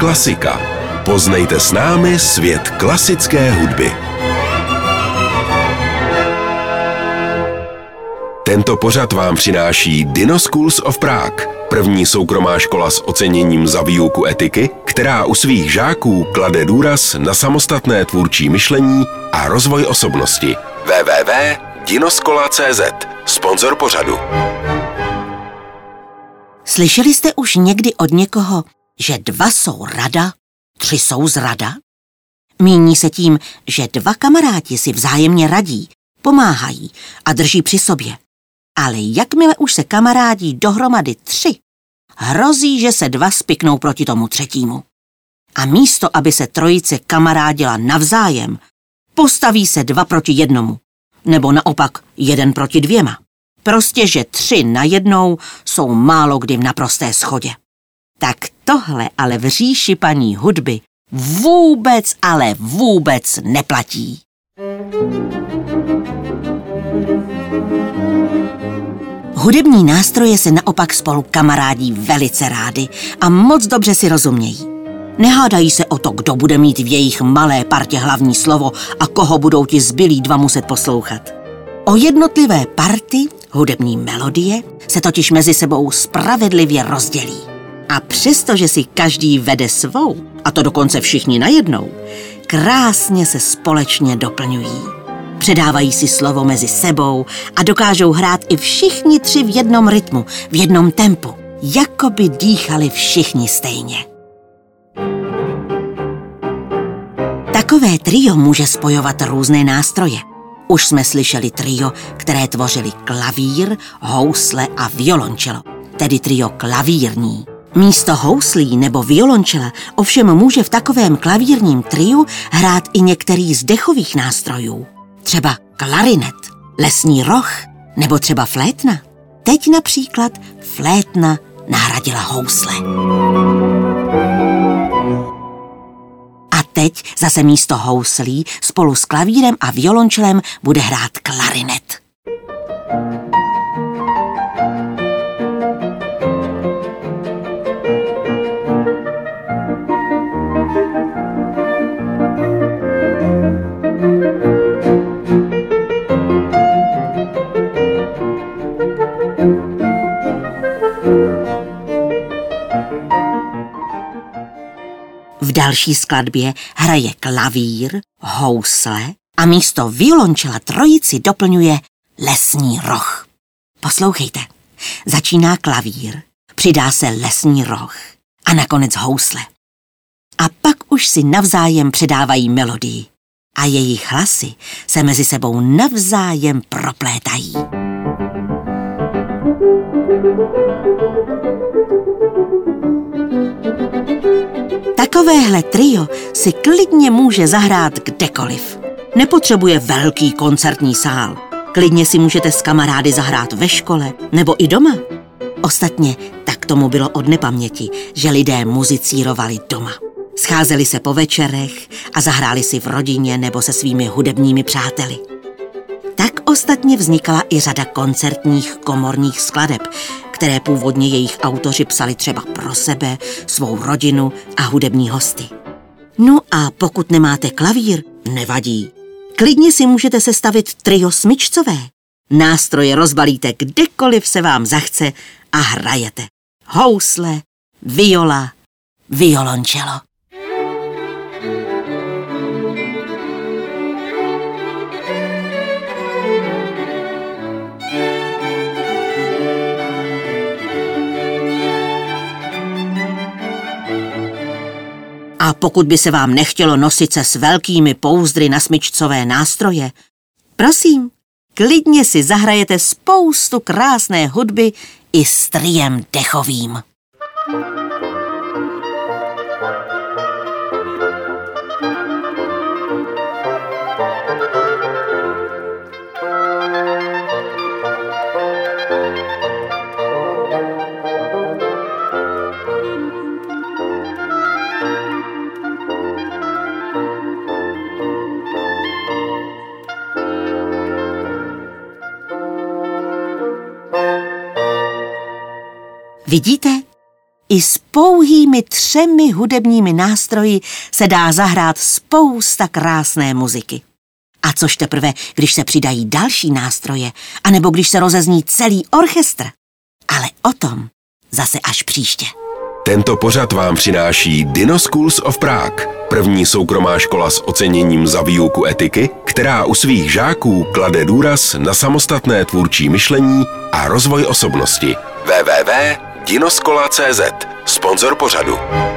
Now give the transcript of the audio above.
Klasika. Poznejte s námi svět klasické hudby. Tento pořad vám přináší Dino Schools of Prague, první soukromá škola s oceněním za výuku etiky, která u svých žáků klade důraz na samostatné tvůrčí myšlení a rozvoj osobnosti. www.dinoskola.cz Sponzor pořadu. Slyšeli jste už někdy od někoho, že dva jsou rada, tři jsou zrada? Míní se tím, že dva kamaráti si vzájemně radí, pomáhají a drží při sobě. Ale jakmile už se kamarádí dohromady tři, hrozí, že se dva spiknou proti tomu třetímu. A místo, aby se trojice kamarádila navzájem, postaví se dva proti jednomu. Nebo naopak jeden proti dvěma. Prostě, že tři na jednou jsou málo kdy v naprosté schodě. Tak tohle ale v říši paní hudby vůbec, ale vůbec neplatí. Hudební nástroje se naopak spolu kamarádí velice rády a moc dobře si rozumějí. Nehádají se o to, kdo bude mít v jejich malé partě hlavní slovo a koho budou ti zbylí dva muset poslouchat. O jednotlivé party, hudební melodie, se totiž mezi sebou spravedlivě rozdělí. A přestože si každý vede svou, a to dokonce všichni najednou, krásně se společně doplňují. Předávají si slovo mezi sebou a dokážou hrát i všichni tři v jednom rytmu, v jednom tempu, jako by dýchali všichni stejně. Takové trio může spojovat různé nástroje. Už jsme slyšeli trio, které tvořili klavír, housle a violončelo, tedy trio klavírní. Místo houslí nebo violončela ovšem může v takovém klavírním triu hrát i některý z dechových nástrojů. Třeba klarinet, lesní roh nebo třeba flétna. Teď například flétna nahradila housle. A teď zase místo houslí spolu s klavírem a violončelem bude hrát klarinet. V další skladbě hraje klavír, housle a místo violončela trojici doplňuje lesní roh. Poslouchejte, začíná klavír, přidá se lesní roh a nakonec housle. A pak už si navzájem předávají melodii a jejich hlasy se mezi sebou navzájem proplétají. Takovéhle trio si klidně může zahrát kdekoliv. Nepotřebuje velký koncertní sál. Klidně si můžete s kamarády zahrát ve škole nebo i doma. Ostatně tak tomu bylo od nepaměti, že lidé muzicírovali doma. Scházeli se po večerech a zahráli si v rodině nebo se svými hudebními přáteli. Ostatně vznikala i řada koncertních komorních skladeb, které původně jejich autoři psali třeba pro sebe, svou rodinu a hudební hosty. No a pokud nemáte klavír, nevadí. Klidně si můžete sestavit trio smyčcové. Nástroje rozbalíte kdekoliv se vám zachce a hrajete. Housle, viola, violončelo. A pokud by se vám nechtělo nosit se s velkými pouzdry na smyčcové nástroje, prosím, klidně si zahrajete spoustu krásné hudby i s triem dechovým. Vidíte? I s pouhými třemi hudebními nástroji se dá zahrát spousta krásné muziky. A což teprve, když se přidají další nástroje, anebo když se rozezní celý orchestr. Ale o tom zase až příště. Tento pořad vám přináší Dino Schools of Prague, první soukromá škola s oceněním za výuku etiky, která u svých žáků klade důraz na samostatné tvůrčí myšlení a rozvoj osobnosti. www.dinoskola.cz Sponzor pořadu.